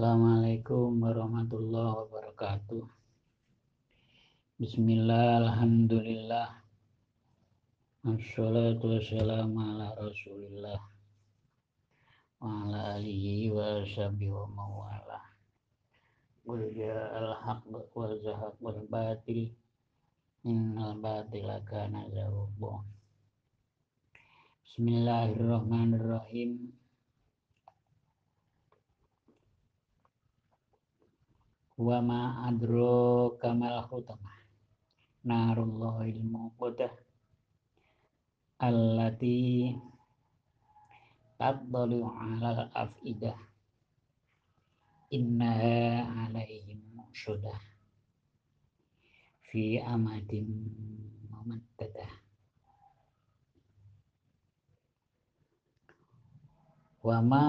Assalamualaikum warahmatullahi wabarakatuh. Bismillah, Alhamdulillah. Assalatu wassalamu ala rasulillah. Wa ala alihi wa sahbihi wa mawala. Qul ja'al haq wa zahaq wal batil. Innal batila kana zahuqa. Bismillahirrahmanirrahim. Wa ma adro kamal khutamah narullahil muqadah allati taddalu ala afidah innaha alaihim musudah fi amadin mumaddadah wa ma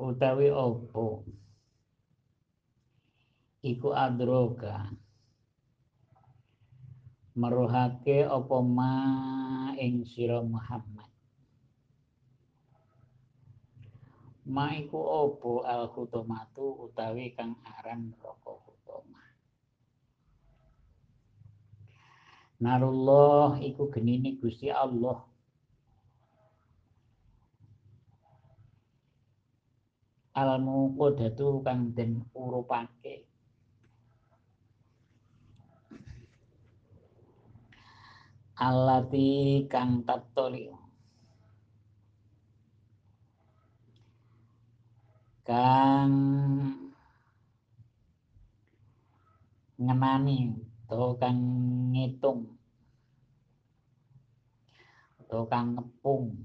utawi opo iku adroga. Meruhake apa ma ing sira Muhammad? Ma iku apa? Al khutomatu utawi kang aran neraka khutomah Narullah iku genine Gusti Allah. Al muqaddatu kang den urupake alati kang tattoli. Kang ngenani atau kang ngitung atau kang ngepung.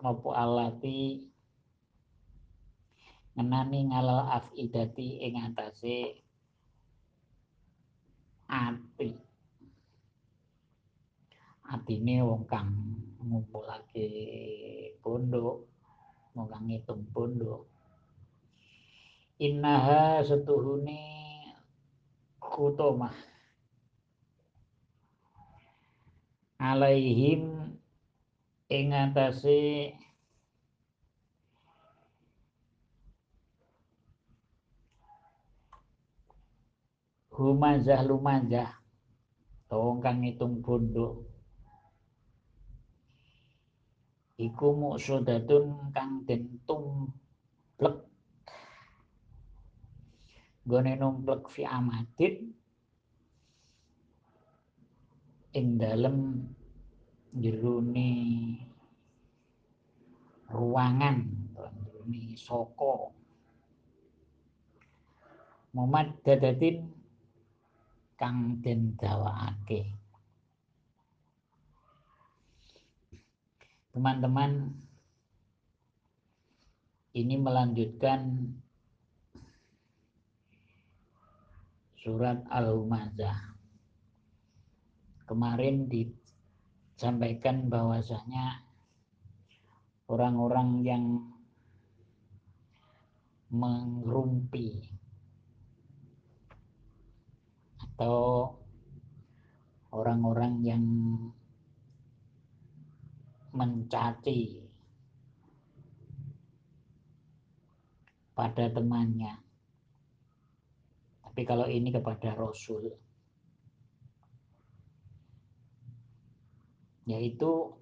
Maupun alati ngenani ngalal afidati ing atase ati atine wong kang ngumpulake pondok wong kang ngitung pondok. Innaha setuhune kutomah alaihim ing atase humazah lumazah wong kang ngitung pondok iku muksudatun kang den tumplek. Gone numplek fi amadin. Ing dalem jerone ruangan jerone soko Muhammad dadatin kang den dawaake teman-teman ini melanjutkan surat Al-Humazah. Kemarin disampaikan bahwasanya orang-orang yang mengerumpi atau orang-orang yang mencaci pada temannya. Tapi kalau ini kepada Rasul, yaitu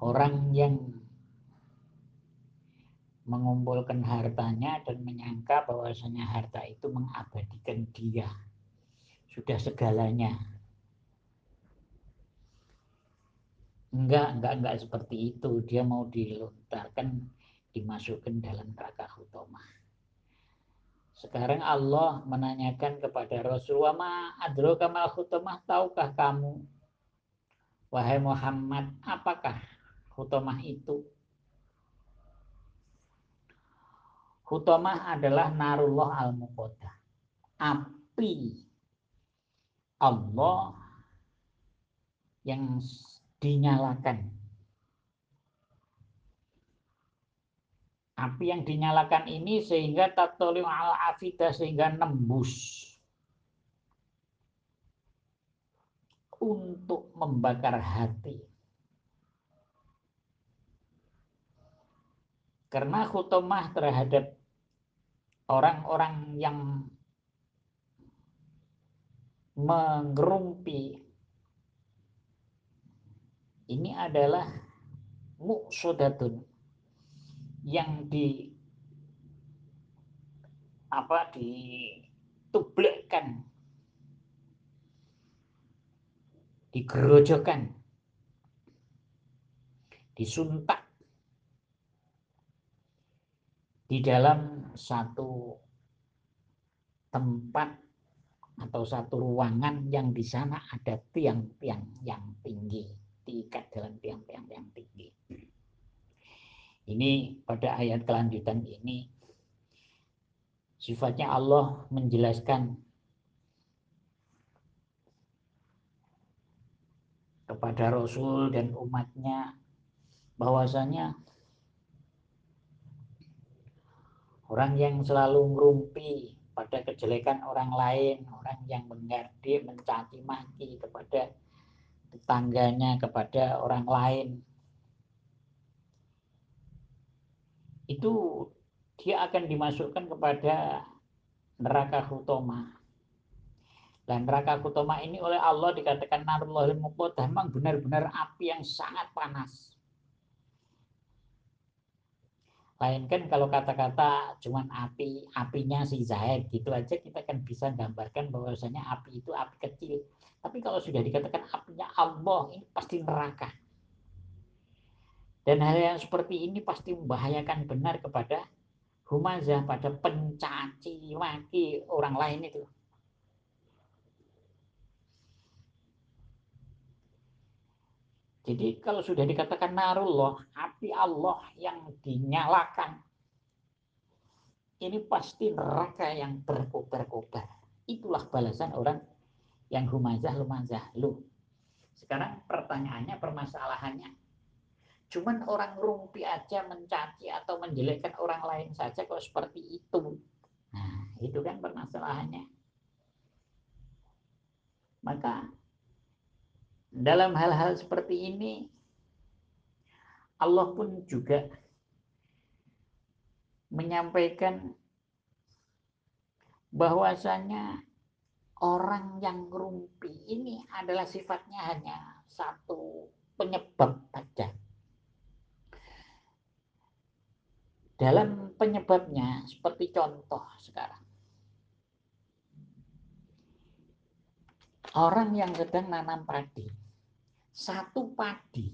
orang yang mengumpulkan hartanya dan menyangka bahwasanya harta itu mengabadikan dia sudah segalanya. Enggak, enggak, enggak seperti itu. Dia mau dilontarkan, dimasukkan dalam neraka hutomah. Sekarang Allah menanyakan kepada Rasulullah, ma adro kamal hutomah, tahukah kamu? Wahai Muhammad, apakah hutomah itu? Hutomah adalah narullah al-muqaddah. Api Allah yang dinyalakan. Api yang dinyalakan ini sehingga tatolim al afida sehingga nembus untuk membakar hati. Karena khutomah terhadap orang-orang yang mengerumpi. Ini adalah muksodatun yang di apa ditublekkan. Digerojokan. Disuntak. Di dalam satu tempat atau satu ruangan yang di sana ada tiang-tiang yang tinggi, diikat dalam tiang-tiang yang tinggi. Ini pada ayat kelanjutan ini sifatnya Allah menjelaskan kepada Rasul dan umatnya bahwasanya Orang yang selalu ngerumpi pada kejelekan orang lain, orang yang mengerdi, mencaci maki kepada tetangganya, kepada orang lain. Itu dia akan dimasukkan kepada neraka hutoma. Dan neraka hutoma ini oleh Allah dikatakan narullahil muqadah memang benar-benar api yang sangat panas. Lain kan kalau kata-kata cuman api, apinya si Zaid gitu aja kita kan bisa gambarkan bahwasanya api itu api kecil. Tapi kalau sudah dikatakan apinya Allah ini pasti neraka. Dan hal yang seperti ini pasti membahayakan benar kepada humazah, pada pencaci maki orang lain itu. Jadi kalau sudah dikatakan narullah, api Allah yang dinyalakan, ini pasti neraka yang berkobar-kobar. Itulah balasan orang yang humazah lumazah lu. Sekarang pertanyaannya, permasalahannya. Cuman orang rumpi aja mencaci atau menjelekkan orang lain saja kalau seperti itu. Nah, itu kan permasalahannya. Maka dalam hal-hal seperti ini Allah pun juga menyampaikan bahwasanya orang yang rumpi ini adalah sifatnya hanya satu penyebab saja. Dalam penyebabnya seperti contoh sekarang. Orang yang sedang nanam padi, satu padi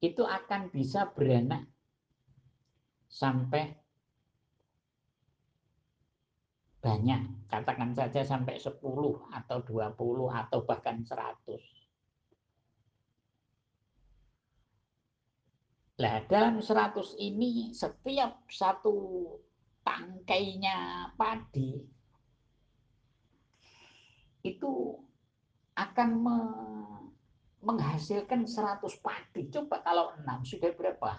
itu akan bisa beranak sampai banyak, katakan saja sampai 10 atau 20 atau bahkan 100. Nah, dalam 100 ini setiap satu tangkainya padi itu akan me menghasilkan 100 padi. Coba kalau 6 sudah berapa?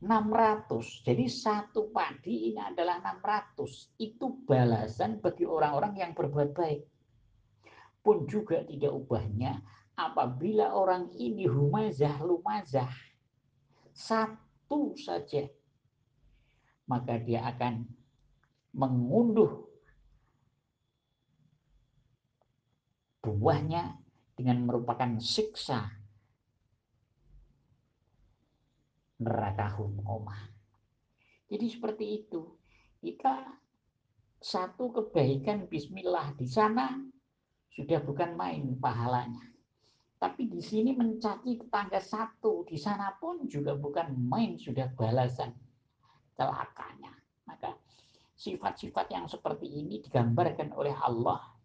600. Jadi satu padi ini adalah 600. Itu balasan bagi orang-orang yang berbuat baik. Pun juga tidak ubahnya apabila orang ini humazah lumazah satu saja maka dia akan mengunduh buahnya dengan merupakan siksa neraka humomah. Jadi seperti itu. Kita satu kebaikan bismillah di sana sudah bukan main pahalanya. Tapi di sini mencaci tetangga satu, di sana pun juga bukan main sudah balasan celakanya. Maka sifat-sifat yang seperti ini digambarkan oleh Allah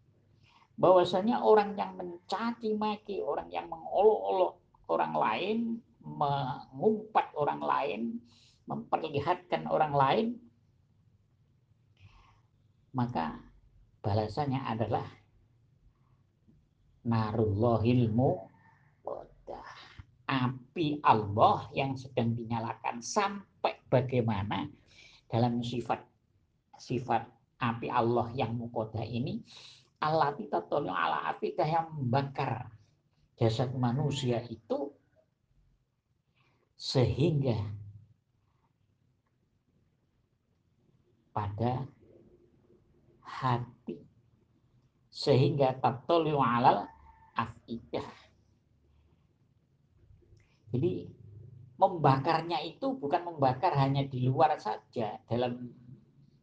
bahwasanya orang yang mencaci maki, orang yang mengolok-olok orang lain, mengumpat orang lain, memperlihatkan orang lain, maka balasannya adalah narullahil api Allah yang sedang dinyalakan sampai bagaimana dalam sifat sifat api Allah yang mukoda ini alati tatolong ala afidah yang membakar jasad manusia itu sehingga pada hati. Sehingga tatolong alal afidah jadi membakarnya itu bukan membakar hanya di luar saja dalam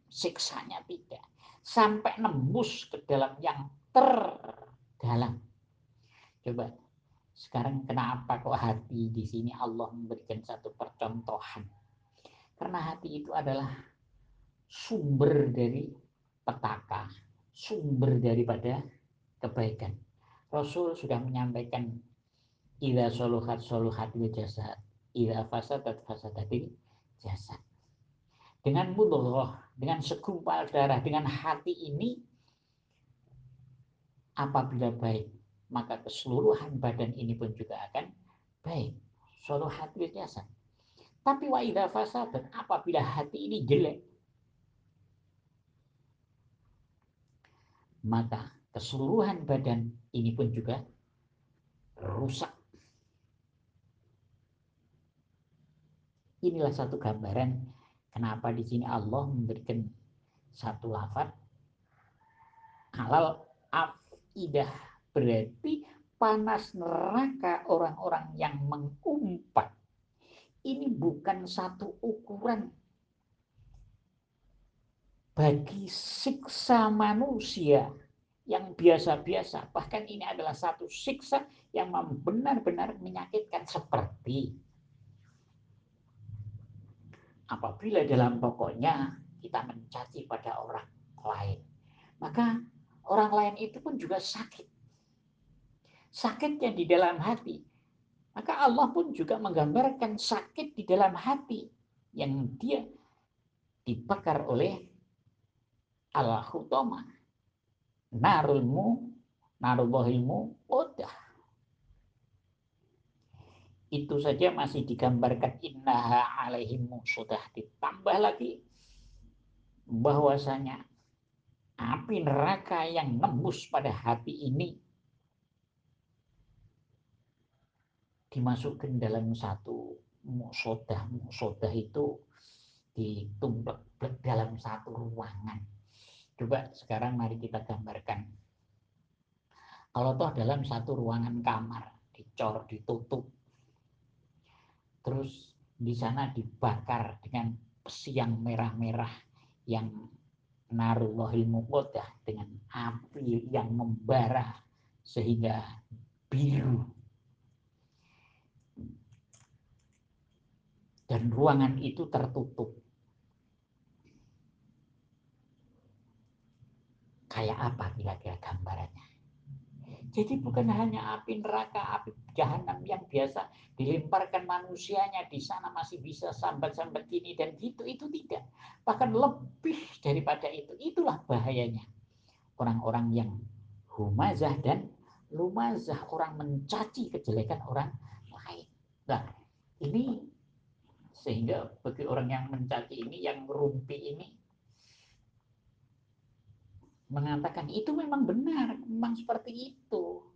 siksanya tidak sampai nembus ke dalam yang terdalam coba sekarang kenapa kok hati di sini Allah memberikan satu percontohan karena hati itu adalah sumber dari petaka sumber daripada kebaikan Rasul sudah menyampaikan Ila soluhat soluhatil jasad. Ila fasadat fasadatil jasad. Dengan mudhah, dengan segumpal darah, dengan hati ini, apabila baik, maka keseluruhan badan ini pun juga akan baik. Soluhatil jasad. Tapi wa idha fasadat, apabila hati ini jelek, maka keseluruhan badan ini pun juga rusak Inilah satu gambaran kenapa di sini Allah memberikan satu lafaz? Halal afidah berarti panas neraka orang-orang yang mengumpat. Ini bukan satu ukuran. Bagi siksa manusia yang biasa-biasa bahkan ini adalah satu siksa yang benar-benar menyakitkan seperti apabila dalam pokoknya kita mencaci pada orang lain, maka orang lain itu pun juga sakit. Sakitnya di dalam hati. Maka Allah pun juga menggambarkan sakit di dalam hati yang dia dibakar oleh al-khutama. Narulmu, narullahilmu, udah itu saja masih digambarkan innaha alaihimu sudah ditambah lagi bahwasanya api neraka yang nembus pada hati ini dimasukkan dalam satu musodah. Musodah itu ditumplek dalam satu ruangan. Coba sekarang mari kita gambarkan. Kalau toh dalam satu ruangan kamar dicor ditutup terus di sana dibakar dengan siang merah-merah yang narullahil muqaddah dengan api yang membara sehingga biru. Dan ruangan itu tertutup. Kayak apa kira-kira gambarannya? Jadi bukan hanya api neraka, api jahanam yang biasa dilemparkan manusianya di sana masih bisa sambat-sambat gini dan gitu, itu tidak. Bahkan lebih daripada itu, itulah bahayanya. Orang-orang yang humazah dan lumazah, orang mencaci kejelekan orang lain. Nah, ini sehingga bagi orang yang mencaci ini, yang merumpi ini, mengatakan itu memang benar, memang seperti itu.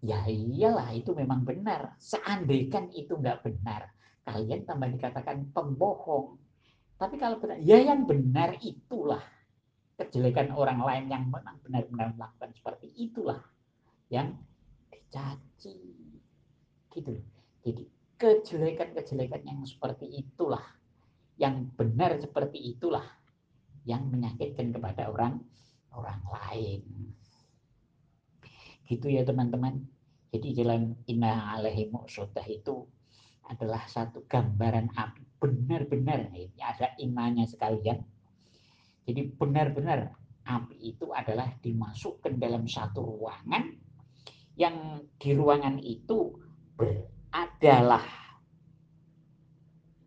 Ya iyalah itu memang benar. Seandainya itu nggak benar, kalian tambah dikatakan pembohong. Tapi kalau benar, ya yang benar itulah kejelekan orang lain yang memang benar-benar melakukan seperti itulah yang dicaci. Gitu. Jadi kejelekan-kejelekan yang seperti itulah yang benar seperti itulah yang menyakitkan kepada orang orang lain. Gitu ya teman-teman. Jadi jalan inna alaihi mu'sudah itu adalah satu gambaran api benar-benar ini ada imanya sekalian. Jadi benar-benar api itu adalah dimasukkan dalam satu ruangan yang di ruangan itu adalah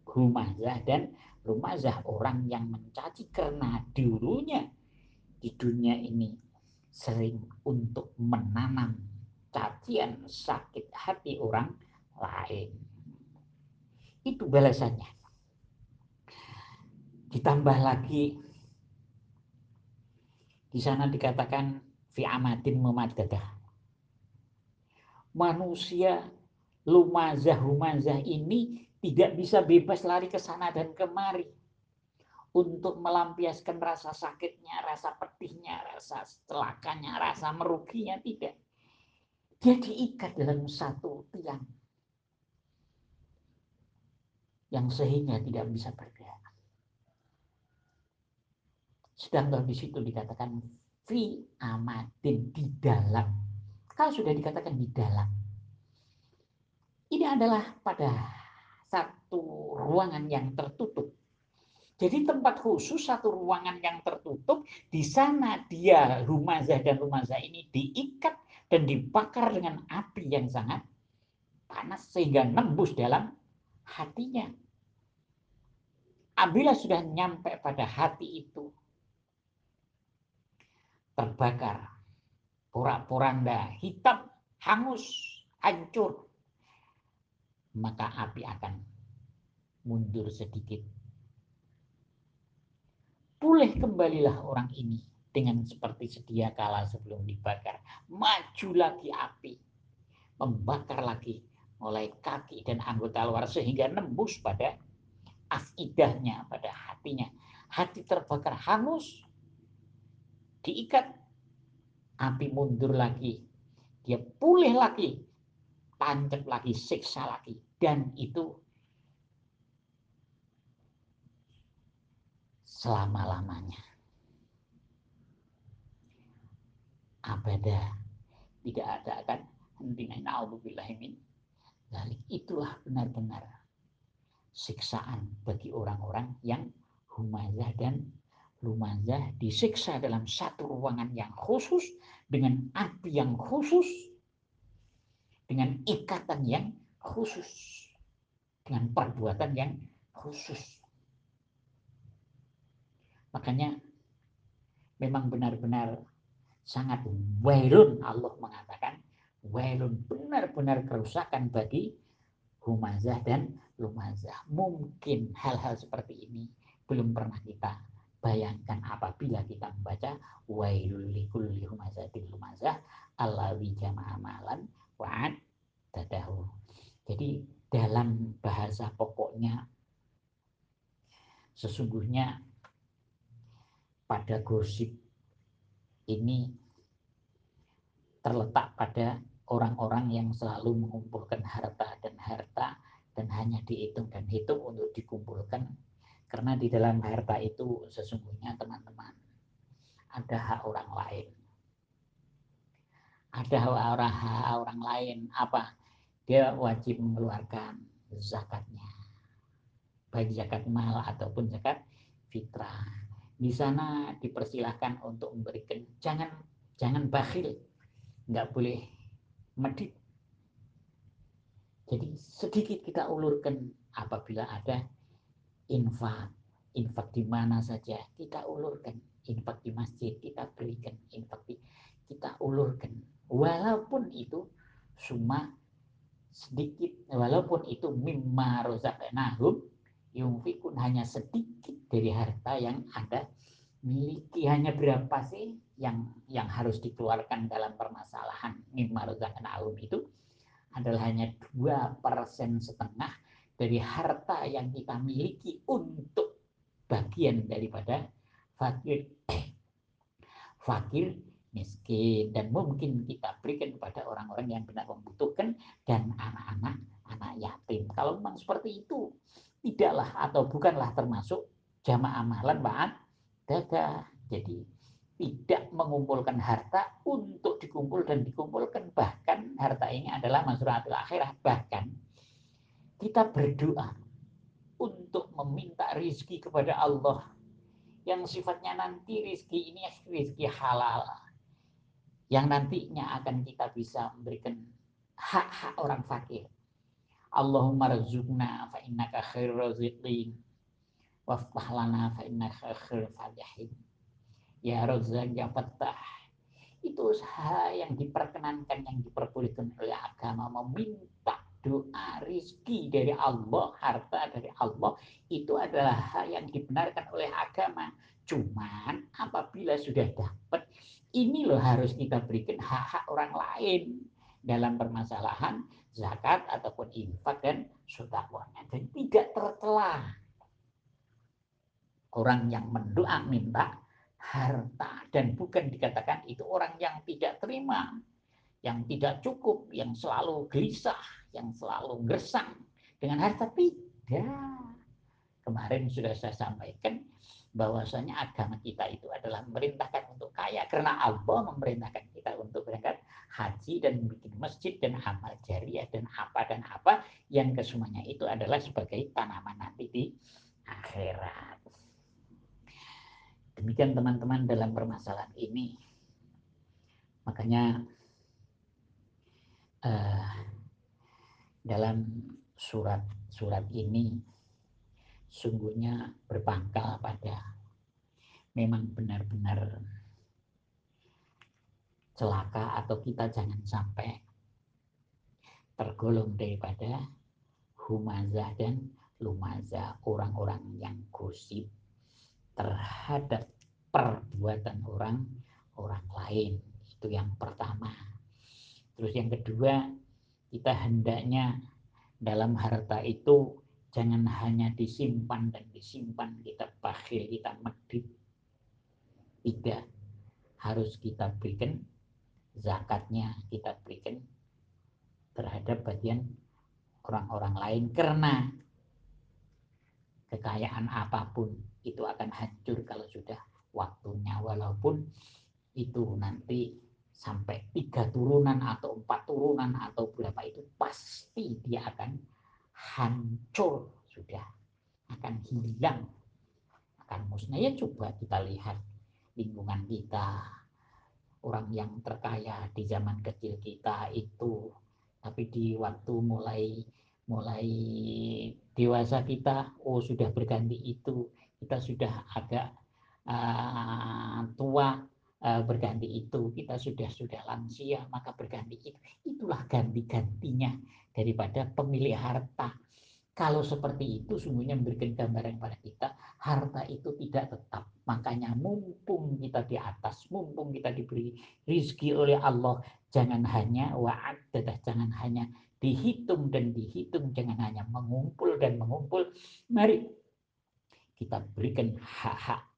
humazah dan Rumazah orang yang mencaci karena dulunya di dunia ini sering untuk menanam cacian sakit hati orang lain. Itu balasannya. Ditambah lagi di sana dikatakan fi amadin memadadah. Manusia lumazah humazah ini tidak bisa bebas lari ke sana dan kemari untuk melampiaskan rasa sakitnya, rasa pedihnya, rasa celakanya, rasa meruginya tidak. Dia diikat dalam satu tiang yang sehingga tidak bisa bergerak. Sedangkan di situ dikatakan fi amadin di dalam. Kalau sudah dikatakan di dalam, ini adalah pada satu ruangan yang tertutup. Jadi tempat khusus satu ruangan yang tertutup, di sana dia rumazah dan rumazah ini diikat dan dibakar dengan api yang sangat panas sehingga nembus dalam hatinya. Apabila sudah nyampe pada hati itu, terbakar, porak-poranda, hitam, hangus, hancur, maka api akan mundur sedikit. Pulih kembalilah orang ini dengan seperti sedia kala sebelum dibakar. Maju lagi api, membakar lagi mulai kaki dan anggota luar sehingga nembus pada afidahnya, pada hatinya. Hati terbakar hangus, diikat, api mundur lagi, dia pulih lagi, tancap lagi, siksa lagi, dan itu selama-lamanya. Abada tidak ada akan hentinya naudzubillahimin. Itulah benar-benar siksaan bagi orang-orang yang humazah dan Lumazah disiksa dalam satu ruangan yang khusus dengan api yang khusus dengan ikatan yang khusus dengan perbuatan yang khusus makanya memang benar-benar sangat wailun Allah mengatakan wailun benar-benar kerusakan bagi humazah dan lumazah mungkin hal-hal seperti ini belum pernah kita Bayangkan apabila kita membaca wailul likulli humazatil humazah allawi jama'a malan wa'ad dadahu. Jadi dalam bahasa pokoknya sesungguhnya pada gosip ini terletak pada orang-orang yang selalu mengumpulkan harta dan harta dan hanya dihitung dan hitung untuk dikumpulkan karena di dalam harta itu sesungguhnya teman-teman ada hak orang lain. Ada hak orang, hak orang lain apa? Dia wajib mengeluarkan zakatnya. Baik zakat mal ataupun zakat fitrah. Di sana dipersilahkan untuk memberikan jangan jangan bakhil. Enggak boleh medit. Jadi sedikit kita ulurkan apabila ada infak infak di mana saja kita ulurkan infak di masjid kita berikan infak di kita ulurkan walaupun itu cuma sedikit walaupun itu mimma rozaqnahum yungfikun hanya sedikit dari harta yang ada miliki. Hanya berapa sih yang yang harus dikeluarkan dalam permasalahan mimma rozaqnahum itu? Adalah hanya dua persen setengah dari harta yang kita miliki untuk bagian daripada fakir. Fakir miskin. Dan mungkin kita berikan kepada orang-orang yang benar membutuhkan dan anak-anak anak yatim. Kalau memang seperti itu tidaklah atau bukanlah termasuk jamaah amalan ba'at dada. Jadi tidak mengumpulkan harta untuk dikumpul dan dikumpulkan. Bahkan harta ini adalah masuratul akhirah. Bahkan kita berdoa untuk meminta rizki kepada Allah yang sifatnya nanti rizki ini rizki halal yang nantinya akan kita bisa memberikan hak-hak orang fakir. Allahumma rizukna fa innaka khairul raziqin waftah lana fa innaka khairul fatihin. Ya Razzaq ya Fattah. Itu usaha yang diperkenankan yang diperbolehkan oleh agama meminta doa rizki dari Allah, harta dari Allah itu adalah hal yang dibenarkan oleh agama. Cuman apabila sudah dapat, ini loh harus kita berikan hak-hak orang lain. Dalam permasalahan zakat ataupun infak dan sodakohnya. Dan tidak tercela orang yang mendoa minta harta dan bukan dikatakan itu orang yang tidak terima, yang tidak cukup, yang selalu gelisah, yang selalu gersang dengan harta tidak. Kemarin sudah saya sampaikan bahwasanya agama kita itu adalah memerintahkan untuk kaya karena Allah memerintahkan kita untuk berangkat haji dan bikin masjid dan amal jariah dan apa dan apa yang kesemuanya itu adalah sebagai tanaman nanti di akhirat. Demikian teman-teman dalam permasalahan ini. Makanya uh, dalam surat-surat ini sungguhnya berpangkal pada memang benar-benar celaka atau kita jangan sampai tergolong daripada humazah dan lumazah orang-orang yang gosip terhadap perbuatan orang orang lain. Itu yang pertama. Terus yang kedua kita hendaknya dalam harta itu Jangan hanya disimpan dan disimpan, kita bakhil, kita medit. Tidak. Harus kita berikan zakatnya, kita berikan terhadap bagian orang-orang lain. Karena kekayaan apa pun itu akan hancur kalau sudah waktunya. Walaupun itu nanti sampai tiga turunan atau empat turunan atau berapa itu pasti dia akan hancur sudah akan hilang akan musnah. Ya coba kita lihat lingkungan kita orang yang terkaya di zaman kecil kita itu. Tapi di waktu mulai mulai dewasa kita oh sudah berganti itu kita sudah agak uh, tua berganti itu kita sudah sudah lansia maka berganti itu itulah ganti-gantinya daripada pemilik harta. Kalau seperti itu sungguhnya memberikan gambaran pada kita harta itu tidak tetap. Makanya mumpung kita di atas, mumpung kita diberi rizki oleh Allah, jangan hanya wa'adadah, jangan hanya dihitung dan dihitung, jangan hanya mengumpul dan mengumpul. Mari kita berikan hak-hak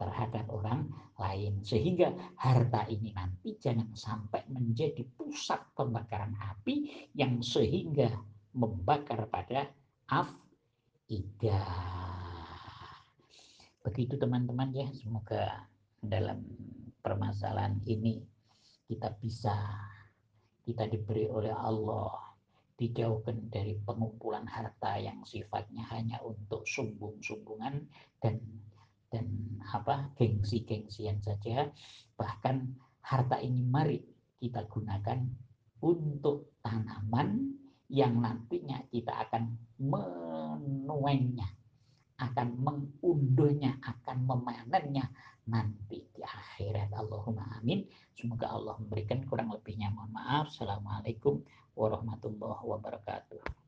terhadap orang lain. Sehingga harta ini nanti jangan sampai menjadi pusat pembakaran api yang sehingga membakar pada ida begitu teman-teman ya. Semoga dalam permasalahan ini kita bisa kita diberi oleh Allah dijauhkan dari pengumpulan harta yang sifatnya hanya untuk sumbung-sumbungan dan dan apa gengsi-gengsian saja. Bahkan harta ini mari kita gunakan untuk tanaman yang nantinya kita akan menuainya akan mengunduhnya akan memanennya nanti di akhirat. Allahumma amin. Semoga Allah memberikan kurang lebihnya. Mohon maaf. Assalamualaikum warahmatullahi wabarakatuh